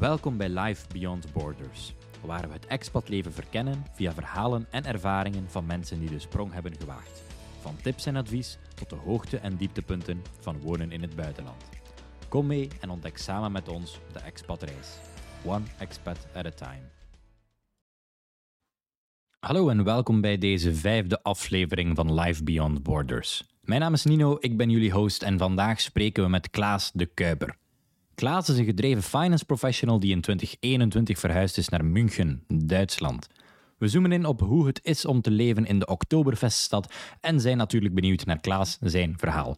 Welkom bij Life Beyond Borders, waar we het expatleven verkennen via verhalen en ervaringen van mensen die de sprong hebben gewaagd. Van tips en advies tot de hoogte- en dieptepunten van wonen in het buitenland. Kom mee en ontdek samen met ons de expatreis. One expat at a time. Hallo en welkom bij deze vijfde aflevering van Life Beyond Borders. Mijn naam is Nino, ik ben jullie host en vandaag spreken we met Klaas de Kuiper. Klaas is een gedreven finance professional die in 2021 verhuisd is naar München, Duitsland. We zoomen in op hoe het is om te leven in de Oktoberfeststad en zijn natuurlijk benieuwd naar Klaas zijn verhaal.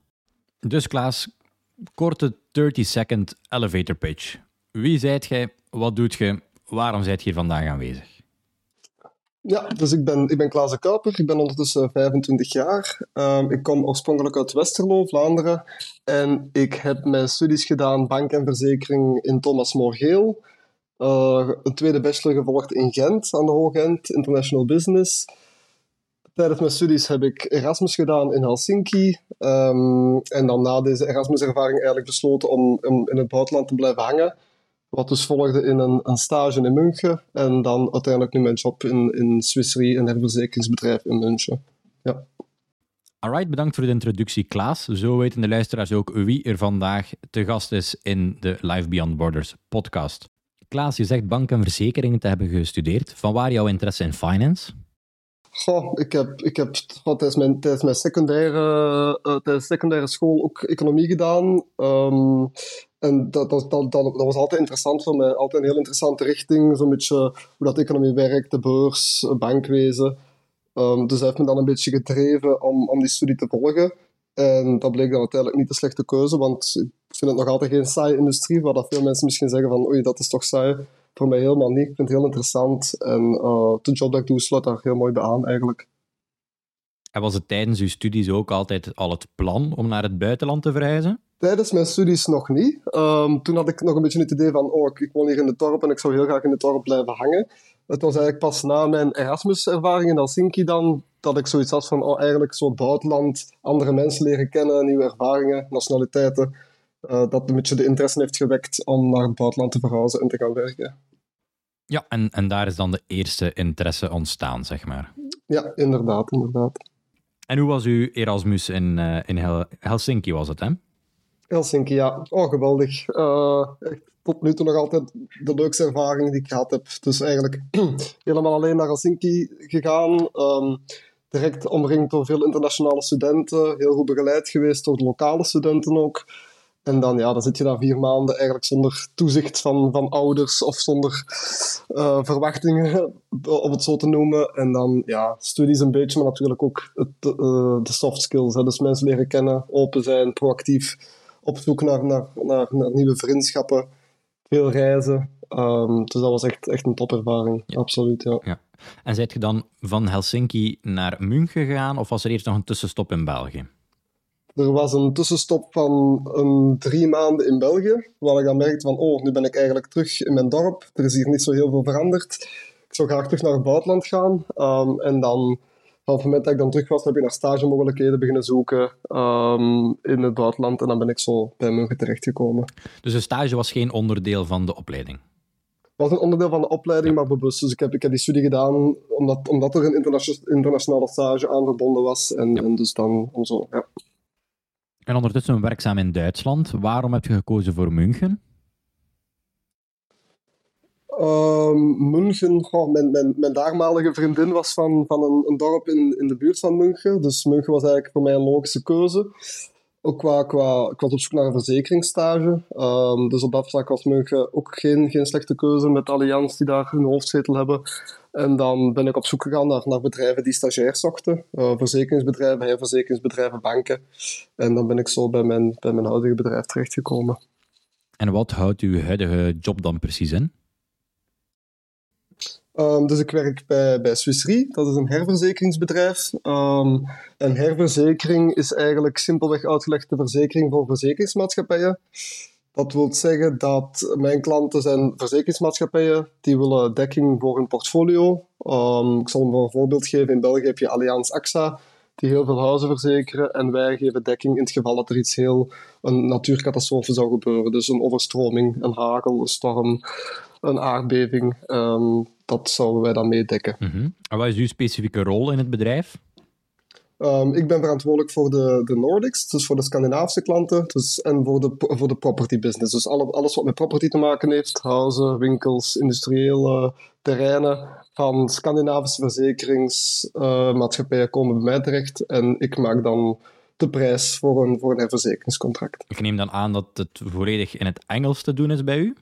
Dus Klaas, korte 30-second elevator pitch. Wie zijt jij? Wat doet je? Waarom zijt hier vandaag aanwezig? Ja, dus ik ben, ik ben Klaas de ik ben ondertussen 25 jaar. Um, ik kom oorspronkelijk uit Westerlo, Vlaanderen. En ik heb mijn studies gedaan, bank en verzekering in Thomas Morgeel. Uh, een tweede bachelor gevolgd in Gent, aan de Hoogent, International Business. Tijdens mijn studies heb ik Erasmus gedaan in Helsinki. Um, en dan na deze Erasmus-ervaring eigenlijk besloten om, om in het buitenland te blijven hangen. Wat dus volgde in een, een, stage in München en dan uiteindelijk nu mijn job in, in Swiss Re, een herverzekeringsbedrijf in München. Ja. Alright, bedankt voor de introductie, Klaas. Zo weten de luisteraars ook wie er vandaag te gast is in de Live Beyond Borders podcast. Klaas, je zegt bank en verzekeringen te hebben gestudeerd. Van waar jouw interesse in finance? Goh, ik heb, ik heb tijdens, mijn, tijdens, mijn secundaire, uh, tijdens secundaire school ook economie gedaan. Um, en dat, dat, dat, dat, was altijd interessant voor mij. Altijd een heel interessante richting. Zo'n beetje hoe dat economie werkt, de beurs, bankwezen. Um, dus dat heeft me dan een beetje gedreven om, om die studie te volgen. En dat bleek dan uiteindelijk niet de slechte keuze, want ik vind het nog altijd geen saaie industrie, waar dat veel mensen misschien zeggen van oei, dat is toch saai. Voor mij helemaal niet. Ik vind het heel interessant. En uh, de job dat ik doe sluit daar heel mooi bij aan eigenlijk. En was het tijdens uw studies ook altijd al het plan om naar het buitenland te verhuizen? Tijdens mijn studies nog niet. Um, toen had ik nog een beetje het idee van, oh, ik, ik woon hier in de dorp en ik zou heel graag in de dorp blijven hangen. Het was eigenlijk pas na mijn Erasmus-ervaring in Helsinki dan, dat ik zoiets had van, oh, eigenlijk zo het buitenland, andere mensen leren kennen, nieuwe ervaringen, nationaliteiten. Uh, dat een beetje de interesse heeft gewekt om naar het buitenland te verhuizen en te gaan werken. Ja, en, en daar is dan de eerste interesse ontstaan, zeg maar. Ja, inderdaad, inderdaad. En hoe was uw Erasmus in, uh, in Hel Helsinki, was het, hè? Helsinki, ja. Oh, geweldig. Echt tot nu toe nog altijd de leukste ervaring die ik gehad heb. Dus eigenlijk helemaal alleen naar Helsinki gegaan. Um, direct omringd door veel internationale studenten. Heel goed begeleid geweest door lokale studenten ook. En dan, ja, dan zit je daar vier maanden eigenlijk zonder toezicht van, van ouders of zonder uh, verwachtingen, om het zo te noemen. En dan, ja, studies een beetje, maar natuurlijk ook het, uh, de soft skills. Hè. Dus mensen leren kennen, open zijn, proactief op zoek naar, naar, naar, naar nieuwe vriendschappen, veel reizen. Um, dus dat was echt, echt een topervaring, ja. absoluut. Ja. ja. En zijt je dan van Helsinki naar München gegaan of was er eerst nog een tussenstop in België? Er was een tussenstop van een drie maanden in België, waar ik dan merkte van, oh, nu ben ik eigenlijk terug in mijn dorp. Er is hier niet zo heel veel veranderd. Ik zou graag terug naar het buitenland gaan. Um, en dan op het moment dat ik dan terug was, heb ik naar stagemogelijkheden beginnen zoeken um, in het buitenland. En dan ben ik zo bij München terechtgekomen. Dus de stage was geen onderdeel van de opleiding? Het was een onderdeel van de opleiding, maar bewust. Dus ik heb, ik heb die studie gedaan omdat, omdat er een interna internationale stage aan verbonden was. En, ja. en dus dan om zo, ja. En ondertussen werkzaam in Duitsland. Waarom heb je gekozen voor München? Um, München, mijn, mijn, mijn daarmalige vriendin was van, van een, een, dorp in, in de buurt van München. Dus München was eigenlijk voor mij een logische keuze. Ook qua, qua, ik was op zoek naar een verzekeringsstage. Um, dus op dat vlak was München ook geen, geen slechte keuze met Allianz die daar hun hoofdzetel hebben. En dan ben ik op zoek gegaan naar, naar bedrijven die stagiairs zochten. Uh, verzekeringsbedrijven, herverzekeringsbedrijven, banken. En dan ben ik zo bij mijn, bij mijn huidige bedrijf terechtgekomen. En wat houdt uw huidige job dan precies in? Um, dus ik werk bij, bij Swiss Re, dat is een herverzekeringsbedrijf. Um, en herverzekering is eigenlijk simpelweg uitgelegd de verzekering voor verzekeringsmaatschappijen. Dat wil zeggen dat mijn klanten zijn verzekeringsmaatschappijen die willen dekking voor hun portfolio. Um, ik zal een voorbeeld geven. In België heb je Allianz AXA. Die heel veel huizen verzekeren. En wij geven dekking in het geval dat er iets heel, een natuurcatastrofe zou gebeuren. Dus een overstroming, een hagel, een storm, een aardbeving. Dat zouden wij dan meedekken. Mm En wat is uw specifieke rol in het bedrijf? Um, ik ben verantwoordelijk voor de, de Nordics, dus voor de Scandinavische klanten, dus, en voor de, voor de property business. Dus alle, alles wat met property te maken heeft, huizen, winkels, industriële terreinen, van Scandinavische verzekeringsmaatschappijen uh, komen bij mij terecht. En ik maak dan de prijs voor een, voor een verzekeringscontract. Ik neem dan aan dat het volledig in het Engels te doen is bij u?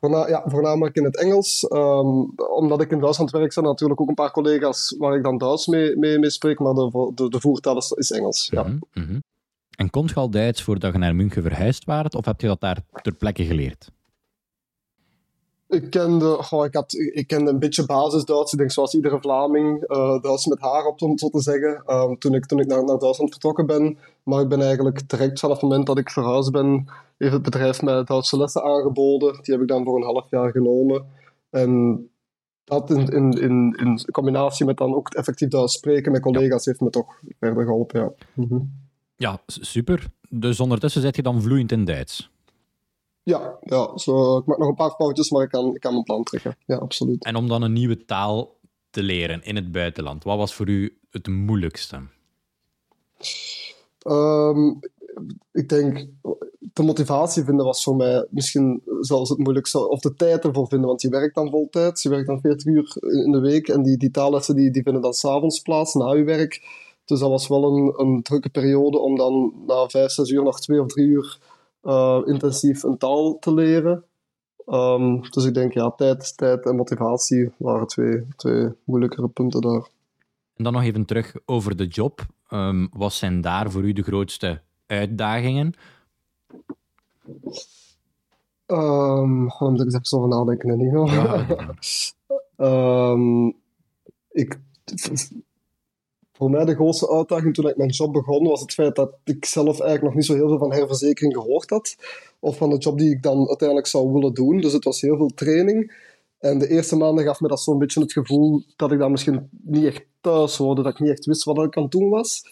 Ja, voornamelijk in het Engels. Um, omdat ik in Duitsland werk, zijn er natuurlijk ook een paar collega's waar ik dan Duits mee, mee, spreek, maar de, de, de is, Engels. Ja. Mm -hmm. En kon je al Duits voordat je naar München verhuisd waart, of heb je dat daar ter plekke geleerd? Ik kende, goh, ik, had, ik kende een beetje basis-Duits. Ik denk zoals iedere Vlaming, uh, Duits met haar op, om zo te zeggen. Um, toen ik, toen ik naar, naar Duitsland vertrokken ben. Maar ik ben eigenlijk direct vanaf het moment dat ik verhuisd ben, heeft het bedrijf mij Duitse lessen aangeboden. Die heb ik dan voor een half jaar genomen. En dat in, in, in, in combinatie met dan ook effectief Duits spreken met collega's heeft me toch verder geholpen. Ja, -hmm. ja super. Dus ondertussen zit je dan vloeiend in Duits? Ja, ja zo, ik maak nog een paar foutjes, maar ik kan, ik kan mijn plan trekken. Ja, absoluut. En om dan een nieuwe taal te leren in het buitenland, wat was voor u het moeilijkste? Um, ik denk, de motivatie vinden was voor mij misschien zelfs het moeilijkste. Of de tijd ervoor vinden, want je werkt dan voltijd. Je werkt dan 40 uur in de week. En die, die taallessen die, die vinden dan s'avonds plaats, na je werk. Dus dat was wel een, een drukke periode om dan na vijf, zes uur nog twee of drie uur uh, intensief een taal te leren. Um, dus ik denk, ja, tijd, tijd en motivatie waren twee, twee moeilijkere punten daar. En dan nog even terug over de job. Um, wat zijn daar voor u de grootste uitdagingen? Um, moet ik eens even over nadenken, Nino. Ja. um, ik, voor mij de grootste uitdaging toen ik mijn job begon, was het feit dat ik zelf eigenlijk nog niet zo heel veel van herverzekering gehoord had. Of van de job die ik dan uiteindelijk zou willen doen. Dus het was heel veel training. En de eerste maanden gaf me dat zo'n beetje het gevoel dat ik dan misschien niet echt thuis hoorde, dat ik niet echt wist wat ik aan het doen was.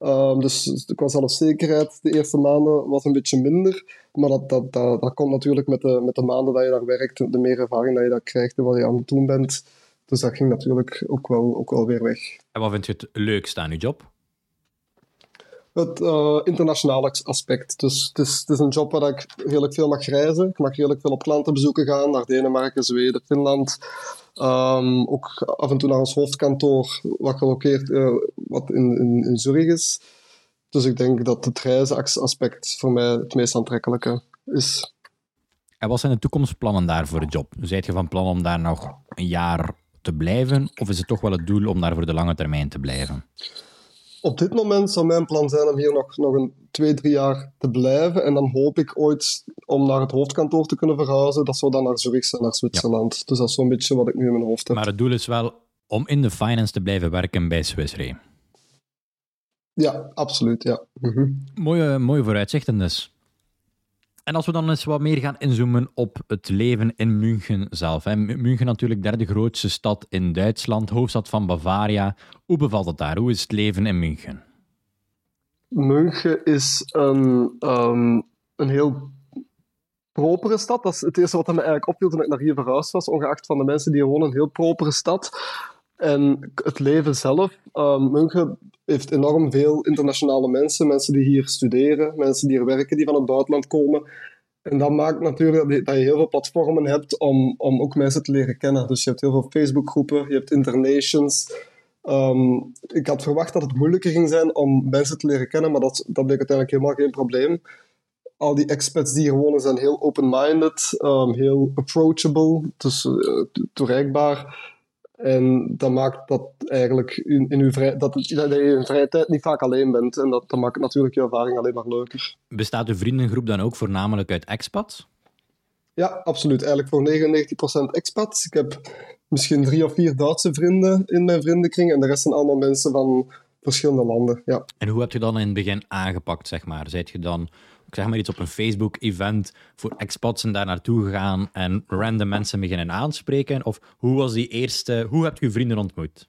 Um, dus qua zelfzekerheid de eerste maanden was een beetje minder. Maar dat, dat, dat, dat komt natuurlijk met de, met de maanden dat je daar werkt, de meer ervaring dat je dat krijgt en wat je aan het doen bent. Dus dat ging natuurlijk ook wel, ook wel weer weg. En wat vind je het leukste aan je job? Het uh, internationale aspect. Dus het is, het is een job waar ik redelijk veel mag reizen. Ik mag redelijk veel op klantenbezoeken gaan, naar Denemarken, Zweden, Finland. Um, ook af en toe naar ons hoofdkantoor, wat gelokeerd uh, wat in, in, in Zurich is. Dus ik denk dat het reizenaspect voor mij het meest aantrekkelijke is. En wat zijn de toekomstplannen daar voor de job? Zijt je van plan om daar nog een jaar te blijven? Of is het toch wel het doel om daar voor de lange termijn te blijven? Op dit moment zou mijn plan zijn om hier nog, nog een twee, drie jaar te blijven. En dan hoop ik ooit om naar het hoofdkantoor te kunnen verhuizen. Dat zou dan naar Zurich zijn, naar Zwitserland. Dus dat is zo'n beetje wat ik nu in mijn hoofd heb. Maar het doel is wel om in de finance te blijven werken bij Swiss Re. Ja, absoluut. Ja. Mhm. mooie, mooie vooruitzichten dus. En als we dan eens wat meer gaan inzoomen op het leven in München zelf. Hè. München natuurlijk derde grootste stad in Duitsland, hoofdstad van Bavaria. Hoe bevalt het daar? Hoe is het leven in München? München is een, um, een heel propere stad. Dat is het eerste wat me eigenlijk opviel toen ik naar hier verhuisd was. Ongeacht van de mensen die hier wonen, een heel propere stad. En het leven zelf, um, München heeft enorm veel internationale mensen. Mensen die hier studeren, mensen die hier werken, die van het buitenland komen. En dat maakt natuurlijk dat je heel veel platformen hebt om, om ook mensen te leren kennen. Dus je hebt heel veel Facebookgroepen, je hebt internations. Um, ik had verwacht dat het moeilijker ging zijn om mensen te leren kennen, maar dat, dat bleek uiteindelijk helemaal geen probleem. Al die expats die hier wonen zijn heel open-minded, um, heel approachable, dus uh, toereikbaar. En dat maakt dat eigenlijk in, in uw vrij, dat, dat je in vrije tijd niet vaak alleen bent. En dat, dat maakt natuurlijk je ervaring alleen maar leuker. Bestaat uw vriendengroep dan ook voornamelijk uit expats? Ja, absoluut. Eigenlijk voor 99% expats. Ik heb misschien drie of vier Duitse vrienden in mijn vriendenkring. En de rest zijn allemaal mensen van verschillende landen. Ja. En hoe heb je dan in het begin aangepakt, zeg maar? Zijt je dan ik zeg maar iets op een Facebook-event voor expats en daar naartoe gegaan en random mensen beginnen aanspreken? Of hoe was die eerste, hoe heb je vrienden ontmoet?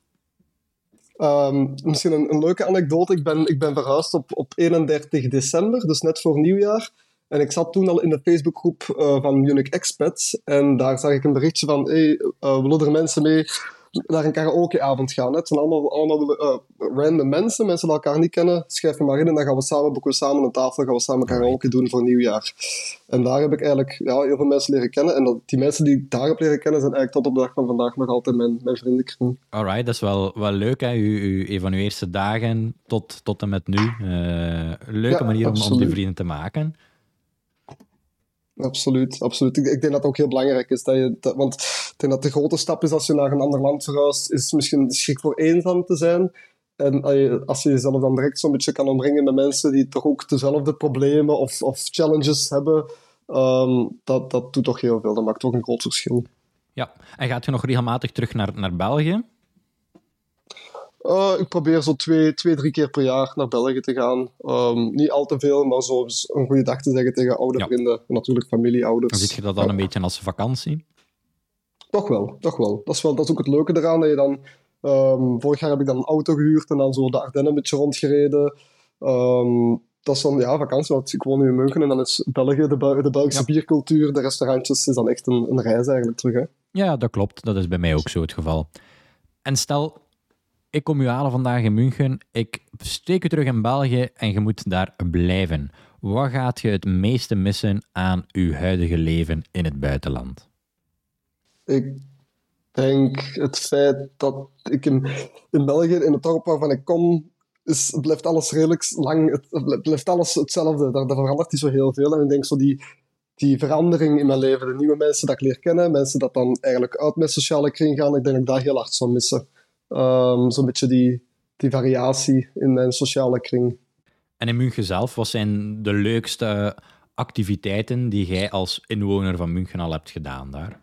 Ehm, misschien een, een, leuke anekdote. Ik ben, ik ben verhuisd op, op 31 december, dus net voor nieuwjaar. En ik zat toen al in de Facebookgroep uh, van Munich Expats. En daar zag ik een berichtje van: hey, uh, willen er mensen mee naar een karaokeavond gaan. Het zijn allemaal, allemaal uh, random mensen, mensen die elkaar niet kennen. Schrijf me maar in en dan gaan we samen, boeken we samen een tafel, gaan we samen karaoke doen voor nieuwjaar. En daar heb ik eigenlijk ja, heel veel mensen leren kennen. En dat, die mensen die ik daar heb leren kennen, zijn eigenlijk tot op de dag van vandaag nog altijd mijn, mijn vriendenkring. Alright, dat is wel, wel leuk, hè? U, u, een van uw eerste dagen tot, tot en met nu. Uh, leuke manier om, om die vrienden te maken. Absoluut, absoluut. Ik, denk dat het ook heel belangrijk is. Dat je, want ik denk dat de grote stap is als je naar een ander land verhuist, is misschien schrik voor eenzaam te zijn. En als je, jezelf dan direct zo'n beetje kan omringen met mensen die toch ook dezelfde problemen of, of challenges hebben, um, dat, dat doet toch heel veel. Dat maakt toch een groot verschil. Ja, en gaat je nog regelmatig terug naar, naar België? Uh, ik probeer zo twee, twee, drie keer per jaar naar België te gaan. Um, niet al te veel, maar zo een goede dag te zeggen tegen oude ja. vrienden. Natuurlijk familie, ouders. Ziet je dat dan een beetje als vakantie? Toch wel, toch wel. Dat is, wel, dat is ook het leuke eraan, dat je dan... Um, vorig jaar heb ik dan een auto gehuurd en dan zo de Ardennen een beetje rondgereden. Um, dat is dan ja, vakantie, want ik woon nu in München en dan is België, de, de Belgische ja. biercultuur, de restaurantjes, is dan echt een, een reis eigenlijk terug. Hè? Ja, dat klopt. Dat is bij mij ook zo het geval. En stel, ik kom u halen vandaag in München, ik steek u terug in België en je moet daar blijven. Wat gaat je het meeste missen aan uw huidige leven in het buitenland? Ik denk het feit dat ik in, België, in het dorp waarvan ik kom, is, blijft alles redelijk lang, het blijft alles hetzelfde. Daar verandert niet zo heel veel. En ik denk zo die, die verandering in mijn leven, de nieuwe mensen dat ik leer kennen, mensen dat dan eigenlijk uit mijn sociale kring gaan, ik denk dat ik daar heel hard zou missen. Um, Zo'n beetje die, die variatie in mijn sociale kring. En in München zelf, wat zijn de leukste activiteiten die jij als inwoner van München al hebt gedaan daar?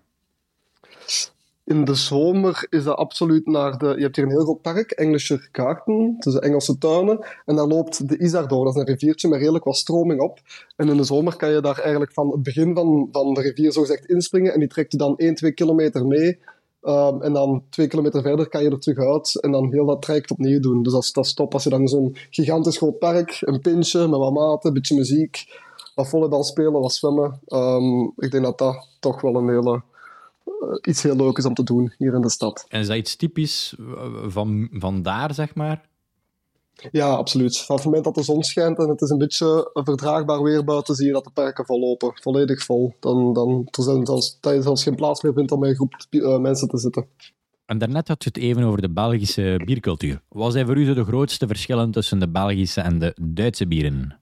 In de zomer is dat absoluut naar de... Je hebt hier een heel groot park, Englischer Garten, dus Engelse tuinen. En daar loopt de Isar door. Dat is een riviertje met redelijk wat stroming op. En in de zomer kan je daar eigenlijk van het begin van, van de rivier zogezegd inspringen. En die trekt je dan 1, 2 kilometer mee Um, en dan twee kilometer verder kan je er terug uit en dan heel dat traject opnieuw doen. Dus dat is, dat is top als je dan zo'n gigantisch groot park, een pintje met wat maten, een beetje muziek, wat volleybal spelen, wat zwemmen. Um, ik denk dat dat toch wel een hele, uh, iets heel leuk is om te doen hier in de stad. En is dat iets typisch van, van daar, zeg maar? Ja, absoluut. Van het moment dat de zon schijnt en het is een beetje verdraagbaar weer buiten, zie je dat de parken vollopen. Volledig vol. Dan, dan er zijn zelfs, dat je zelfs geen plaats meer vindt om met een groep uh, mensen te zitten. En daarnet had je het even over de Belgische biercultuur. Wat zijn voor u de grootste verschillen tussen de Belgische en de Duitse bieren?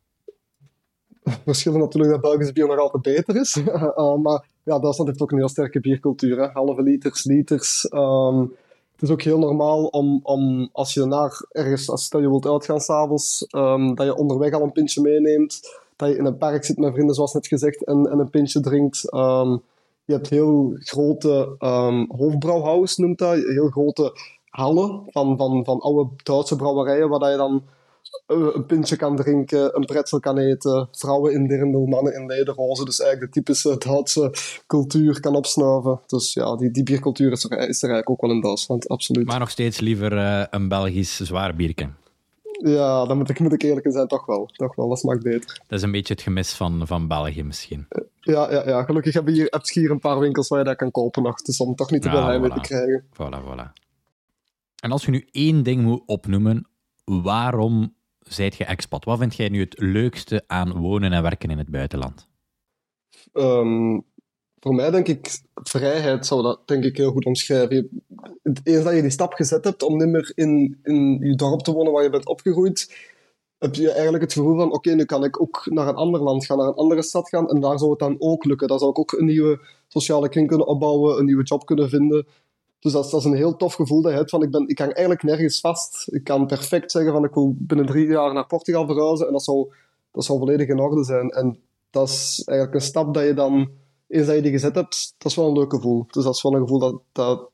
Verschillen natuurlijk dat Belgische bier nog altijd beter is. uh, maar ja, Duitsland heeft ook een heel sterke biercultuur. Hè. Halve liters, liters. Um, het is ook heel normaal om, om als je naar ergens, als stel je wilt uitgaan s'avonds, um, dat je onderweg al een pintje meeneemt. Dat je in een park zit met vrienden, zoals net gezegd, en, en een pintje drinkt. Um, je hebt heel grote um, noemt dat. Heel grote hallen van, van, van oude Duitse brouwerijen, waar je dan een pintje kan drinken, een pretzel kan eten, vrouwen in dirndl, mannen in lederhozen. Dus eigenlijk de typische Duitse cultuur kan opsnuiven. Dus ja, die, die biercultuur is er, is er eigenlijk ook wel in Duitsland, absoluut. Maar nog steeds liever uh, een Belgisch zwaar bierken. Ja, dan moet ik, moet ik eerlijk zijn, toch wel. Toch wel, dat smaakt beter. Dat is een beetje het gemis van, van België misschien. Ja, ja, ja. gelukkig heb je hier, heb je hier een paar winkels waar je dat kan kopen nog. Dus om toch niet te veel voilà. te krijgen. Voilà, voilà. En als je nu één ding moet opnoemen, waarom zijt je expat? Wat vind jij nu het leukste aan wonen en werken in het buitenland? Um, voor mij denk ik, vrijheid zou dat denk ik heel goed omschrijven. Eens dat je die stap gezet hebt om niet meer in, in je dorp te wonen waar je bent opgegroeid, heb je eigenlijk het gevoel van, oké, nu kan ik ook naar een ander land gaan, naar een andere stad gaan, en daar zou het dan ook lukken. Daar zou ik ook een nieuwe sociale kring kunnen opbouwen, een nieuwe job kunnen vinden. Dus dat is, een heel tof gevoel dat je van ik, ben, ik hang eigenlijk nergens vast. Ik kan perfect zeggen van ik wil binnen drie jaar naar Portugal verhuizen en dat zou, dat zou volledig in orde zijn. En dat is eigenlijk een stap dat je dan, eens dat je die gezet hebt, dat is wel een leuk gevoel. Dus dat is wel een gevoel dat, dat,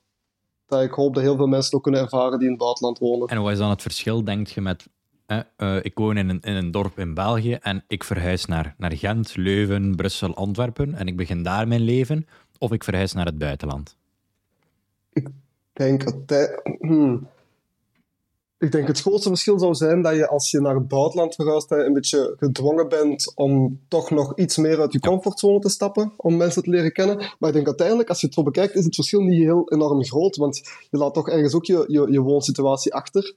dat ik hoop dat heel veel mensen ook kunnen ervaren die in het buitenland wonen. En wat is dan het verschil, denk je, met eh, ik woon in een, in een dorp in België en ik verhuis naar, naar Gent, Leuven, Brussel, Antwerpen en ik begin daar mijn leven, of ik verhuis naar het buitenland? Ik denk dat hmm. ik denk het grootste verschil zou zijn dat je als je naar het buitenland verhuist, een beetje gedwongen bent om toch nog iets meer uit je comfortzone te stappen, om mensen te leren kennen. Maar ik denk uiteindelijk, als je het zo bekijkt, is het verschil niet heel enorm groot, want je laat toch ergens ook je, je, je woonsituatie achter.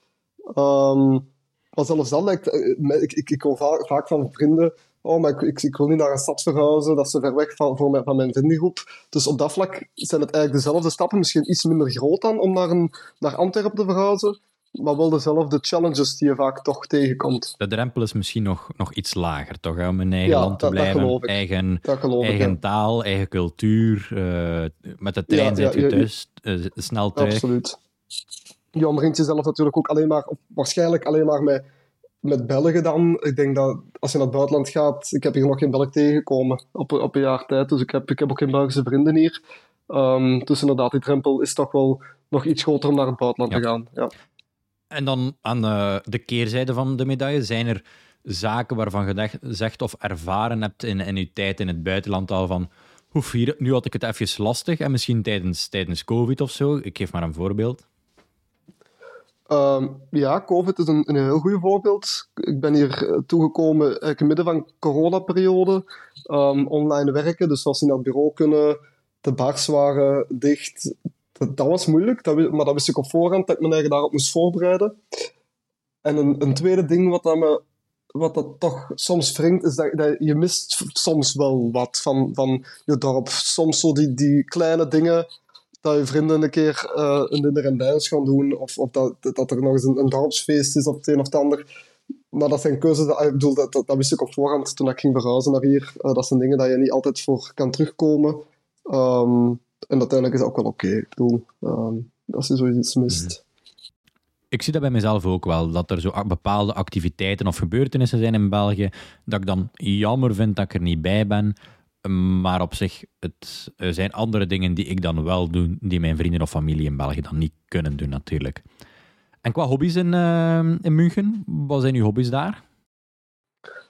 Um, maar zelfs dan. Eh, ik, ik, ik hoor vaak van vrienden oh, maar ik, ik, wil niet naar een stad verhuizen, dat is ver weg van, mijn, van mijn vriendengroep. Dus op dat vlak zijn het eigenlijk dezelfde stappen, misschien iets minder groot dan om naar, een, naar Antwerpen te verhuizen, maar wel dezelfde challenges die je vaak toch tegenkomt. De drempel is misschien nog, nog iets lager, toch? Om in eigen land te blijven, eigen, eigen taal, eigen cultuur. Uh, met de trein ja, zit je thuis, uh, snel terug. Absoluut. Je omringt jezelf natuurlijk ook alleen maar, waarschijnlijk alleen maar met met Belgen dan, ik denk dat als je naar het buitenland gaat, ik heb hier nog geen Belg tegengekomen op, op een jaar tijd, dus ik heb, ik heb ook geen Belgische vrienden hier. Um, dus inderdaad, die drempel is toch wel nog iets groter om naar het buitenland te gaan. Ja. En dan aan de, de, keerzijde van de medaille, zijn er zaken waarvan je zegt of ervaren hebt in, in je tijd in het buitenland al van, hoef hier, nu had ik het even lastig en misschien tijdens, tijdens COVID of zo, ik geef maar een voorbeeld. Um, ja, COVID is een, een heel goed voorbeeld. Ik ben hier eh, toegekomen in het midden van coronaperiode. Um, online werken, dus als ze naar het bureau kunnen, de bars waren dicht. Dat, dat was moeilijk, dat, maar dat wist ik op voorhand, dat ik me eigen daarop moest voorbereiden. En een, een tweede ding wat, dat me, wat dat toch soms wringt, is dat, dat, je mist soms wel wat van, van je dorp. Soms zo die, die kleine dingen dat je vrienden een keer uh, een dinner en dance gaan doen, of, of dat, dat er nog eens een, een dorpsfeest is of het een of het ander. Maar dat zijn keuzes, dat, ik bedoel, dat, dat, wist ik op voorhand toen ik ging verhuizen naar hier. Uh, dat zijn dingen dat je niet altijd voor kan terugkomen. Um, en uiteindelijk is dat ook wel oké. Als je zoiets mist. Ik zie dat bij mezelf ook wel, dat er zo bepaalde activiteiten of gebeurtenissen zijn in België, dat ik dan jammer vind dat ik er niet bij ben. Maar op zich, het er zijn andere dingen die ik dan wel doe, die mijn vrienden of familie in België dan niet kunnen doen, natuurlijk. En qua hobby's in, uh, in München, wat zijn uw hobby's daar?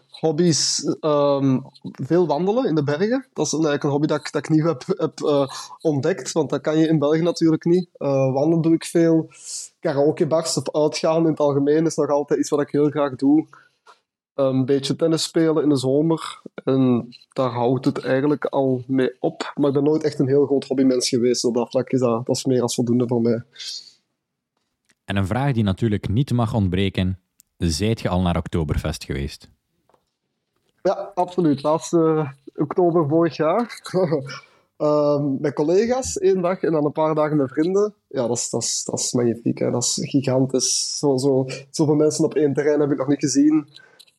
Hobby's, um, veel wandelen in de bergen. Dat is eigenlijk een hobby dat ik, dat ik nieuw heb, heb uh, ontdekt, want dat kan je in België natuurlijk niet. Uh, wandelen doe ik veel. Karaokebars of uitgaan in het algemeen is nog altijd iets wat ik heel graag doe een beetje tennis spelen in de zomer. En daar houdt het eigenlijk al mee op. Maar ik ben nooit echt een heel groot hobbymens geweest. Op dat vlak is dat, dat is meer als voldoende voor mij. En een vraag die natuurlijk niet mag ontbreken. Zijt je al naar Oktoberfest geweest? Ja, absoluut. Laatste uh, oktober vorig jaar. um, met collega's één dag en dan een paar dagen met vrienden. Ja, dat is, dat is, dat is magnifiek. Hè. Dat is gigantisch. Zo, zo, zoveel mensen op één terrein heb ik nog niet gezien.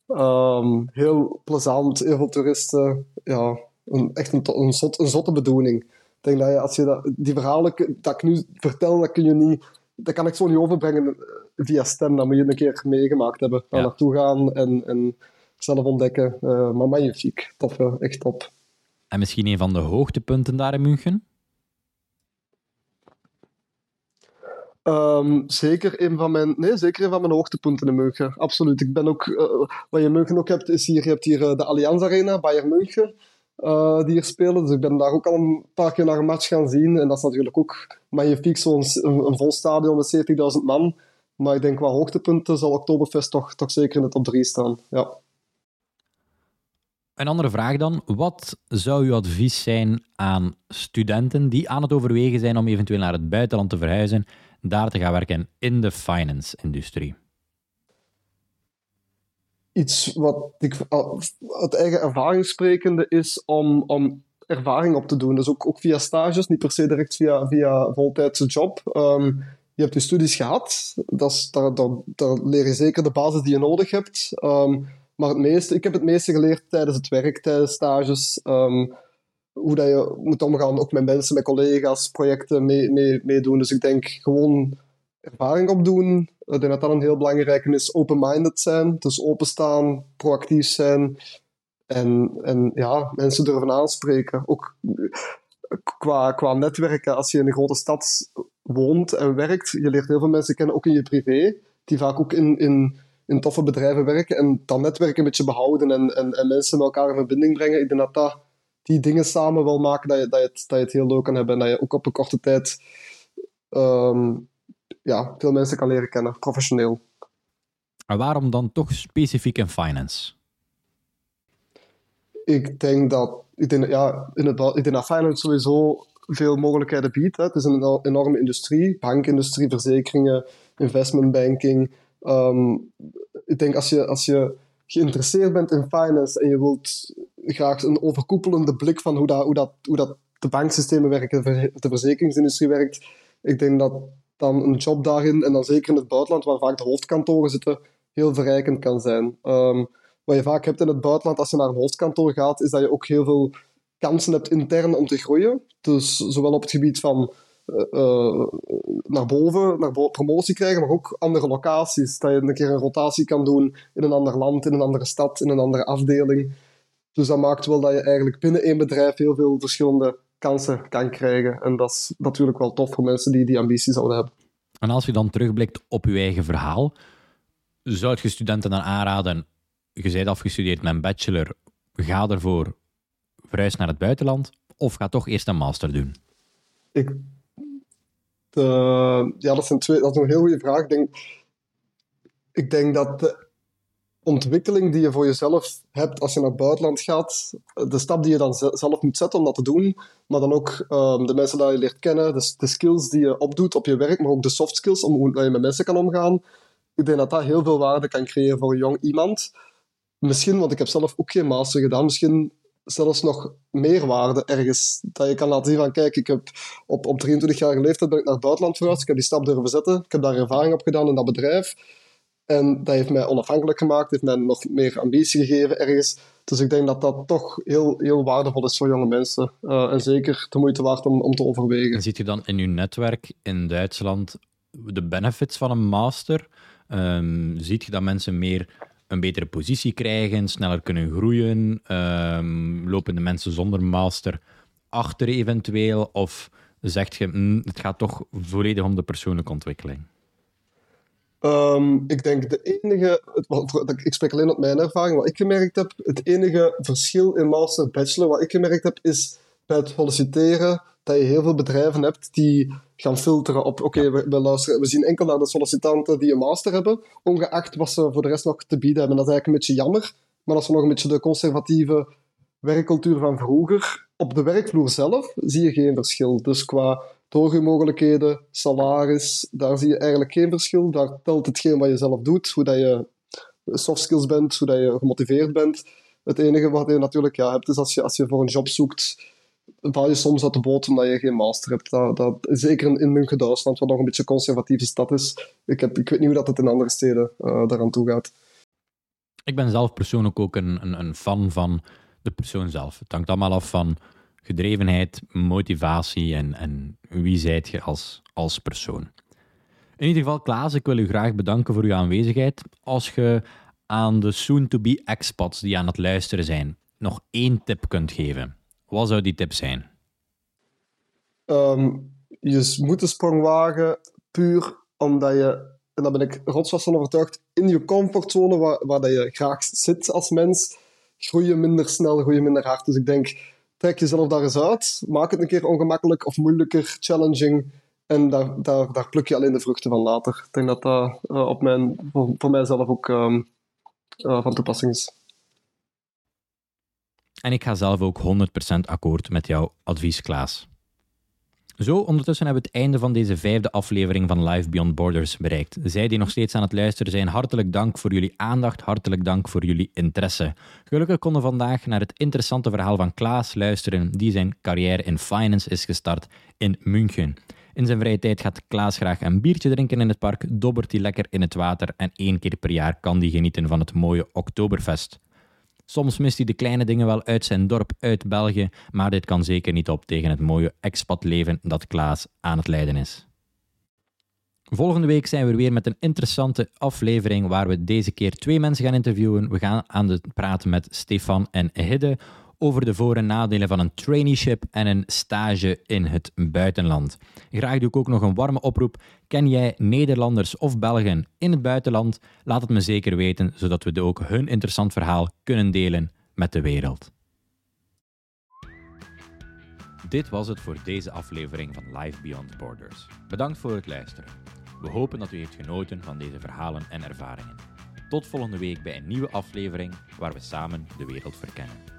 Um, heel plezant, heel veel toeristen. Ja, een, echt een, een, zot, een zotte bedoeling. Ik denk dat je, als je dat, die verhalen dat ik nu vertel, dat kun je niet... Dat kan ik zo niet overbrengen eh, via stem. Dat moet je een keer meegemaakt hebben. Daar naartoe gaan en, en zelf ontdekken. Uh, maar magnifiek. Tof, echt top. En misschien een van de hoogtepunten daar in München? Um, zeker, een van mijn, nee, zeker een van mijn hoogtepunten in München. Absoluut. Ik ben ook, uh, wat je in München ook hebt, is hier, je hebt hier uh, de Allianz Arena, Bayern München, uh, die hier spelen. Dus ik ben daar ook al een paar keer naar een match gaan zien. En dat is natuurlijk ook magnifiek, zo'n een, een vol stadion met 70.000 man. Maar ik denk qua hoogtepunten zal Oktoberfest toch, toch zeker in de top 3 staan. Ja. Een andere vraag dan. Wat zou uw advies zijn aan studenten die aan het overwegen zijn om eventueel naar het buitenland te verhuizen daar te gaan werken in de finance-industrie? Iets wat ik uit eigen ervaring sprekende is om, om ervaring op te doen. Dus ook, ook via stages, niet per se direct via, via voltijdse job. Um, je hebt je studies gehad, dat is, daar, leer je zeker de basis die je nodig hebt. Um, maar het meeste, ik heb het meeste geleerd tijdens het werk, tijdens stages. Um, hoe dat je moet omgaan, ook met mensen, met collega's, projecten meedoen. Mee, mee dus ik denk gewoon ervaring opdoen. Ik denk dat dat een heel belangrijke is. Open-minded zijn, dus openstaan, proactief zijn. En, en ja, mensen durven aanspreken. Ook qua, qua netwerken, als je in een grote stad woont en werkt, je leert heel veel mensen kennen, ook in je privé, die vaak ook in, in, in toffe bedrijven werken. En dat netwerk een beetje behouden en, en, en mensen met elkaar in verbinding brengen. Ik denk dat dat die dingen samen wil maken, dat je, dat je, het, dat je het heel leuk kan hebben. En dat je ook op een korte tijd um, ja, veel mensen kan leren kennen, professioneel. En waarom dan toch specifiek in finance? Ik denk dat, ik denk, ja, in het, ik denk dat finance sowieso veel mogelijkheden biedt. Hè. Het is een enorme industrie, bankindustrie, verzekeringen, investmentbanking. Um, ik denk als je, als je geïnteresseerd bent in finance en je wilt graag een overkoepelende blik van hoe dat, hoe dat, hoe dat de banksystemen werken, de verzekeringsindustrie werkt, ik denk dat dan een job daarin, en dan zeker in het buitenland, waar vaak de hoofdkantoren zitten, heel verrijkend kan zijn. Um, wat je vaak hebt in het buitenland als je naar een hoofdkantoor gaat, is dat je ook heel veel kansen hebt intern om te groeien. Dus zowel op het gebied van uh, naar boven, naar promotie krijgen, maar ook andere locaties. Dat je een keer een rotatie kan doen in een ander land, in een andere stad, in een andere afdeling. Dus dat maakt wel dat je eigenlijk binnen één bedrijf heel veel verschillende kansen kan krijgen. En dat is natuurlijk wel tof voor mensen die die ambitie zouden hebben. En als je dan terugblikt op je eigen verhaal, zou je studenten dan aanraden, je bent afgestudeerd met een bachelor, ga ervoor, verhuis naar het buitenland, of ga toch eerst een master doen? Ik, ja, dat, zijn twee, dat is een heel goede vraag. Ik denk, ik denk dat de ontwikkeling die je voor jezelf hebt als je naar het buitenland gaat, de stap die je dan zelf moet zetten om dat te doen, maar dan ook um, de mensen die je leert kennen, de, de, skills die je opdoet op je werk, maar ook de soft skills om hoe je met mensen kan omgaan. Ik denk dat dat heel veel waarde kan creëren voor een jong iemand. Misschien, want ik heb zelf ook geen master gedaan, misschien zelfs nog meer waarde ergens. Dat je kan laten zien van, kijk, ik heb op, op 23-jarige leeftijd ben ik naar het buitenland verhuisd, ik heb die stap durven zetten, ik heb daar ervaring op gedaan in dat bedrijf. En dat heeft mij onafhankelijk gemaakt, heeft mij nog meer ambitie gegeven ergens. Dus ik denk dat dat toch heel, heel waardevol is voor jonge mensen. Uh, en zeker de moeite waard om, om te overwegen. En ziet je dan in uw netwerk in Duitsland de benefits van een master? Um, ziet je dat mensen meer een betere positie krijgen, sneller kunnen groeien? Um, lopen de mensen zonder master achter eventueel? Of zegt je, mm, het gaat toch volledig om de persoonlijke ontwikkeling? Um, ik denk de enige, ik spreek alleen op mijn ervaring, wat ik gemerkt heb, het enige verschil in master bachelor wat ik gemerkt heb, is bij het solliciteren dat je heel veel bedrijven hebt die gaan filteren op, oké, we, luisteren, we zien enkel naar de sollicitanten die een master hebben, ongeacht wat ze voor de rest nog te bieden hebben. Dat is eigenlijk een beetje jammer, maar als we nog een beetje de conservatieve werkcultuur van vroeger, op de werkvloer zelf zie je geen verschil. Dus qua doorgroeimogelijkheden, salaris, daar zie je eigenlijk geen verschil. Daar telt hetgeen wat je zelf doet, hoe dat je soft skills bent, hoe dat je gemotiveerd bent. Het enige wat je natuurlijk ja, hebt, is als je, als je voor een job zoekt, val je soms uit de boot omdat je geen master hebt. Dat, dat, zeker in München, Duitsland, wat nog een beetje een conservatieve stad is. Ik, heb, ik weet niet hoe dat het in andere steden uh, daaraan toe gaat. Ik ben zelf persoonlijk ook een, een, een fan van de persoon zelf. Het hangt allemaal af van gedrevenheid, motivatie en, en wie zijt je als, als persoon. In ieder geval, Klaas, ik wil u graag bedanken voor uw aanwezigheid. Als je aan de soon-to-be expats die aan het luisteren zijn nog één tip kunt geven, wat zou die tip zijn? Um, je moet de sprong wagen puur omdat je, en daar ben ik rotsvast van overtuigd, in je comfortzone waar, waar dat je graag zit als mens, groei je minder snel, groei je minder hard. Dus ik denk, trek jezelf daar eens uit, maak het een keer ongemakkelijk of moeilijker, challenging, en daar, daar, daar pluk je alleen de vruchten van later. Ik denk dat dat uh, op mijn, voor, mijzelf ook um, uh, van toepassing is. En ik ga zelf ook 100% akkoord met jouw advies, Klaas. Zo, ondertussen hebben we het einde van deze vijfde aflevering van Live Beyond Borders bereikt. Zij die nog steeds aan het luisteren zijn, hartelijk dank voor jullie aandacht, hartelijk dank voor jullie interesse. Gelukkig konden we vandaag naar het interessante verhaal van Klaas luisteren, die zijn carrière in finance is gestart in München. In zijn vrije tijd gaat Klaas graag een biertje drinken in het park, dobbert hij lekker in het water en één keer per jaar kan hij genieten van het mooie Oktoberfest. Soms mist hij de kleine dingen wel uit zijn dorp, uit België, maar dit kan zeker niet op tegen het mooie expatleven dat Klaas aan het leiden is. Volgende week zijn we weer met een interessante aflevering waar we deze keer twee mensen gaan interviewen. We gaan aan het praten met Stefan en Hidde over de voor- en nadelen van een traineeship en een stage in het buitenland. Graag doe ik ook nog een warme oproep. Ken jij Nederlanders of Belgen in het buitenland? Laat het me zeker weten, zodat we ook hun interessant verhaal kunnen delen met de wereld. Dit was het voor deze aflevering van Life Beyond Borders. Bedankt voor het luisteren. We hopen dat u heeft genoten van deze verhalen en ervaringen. Tot volgende week bij een nieuwe aflevering waar we samen de wereld verkennen.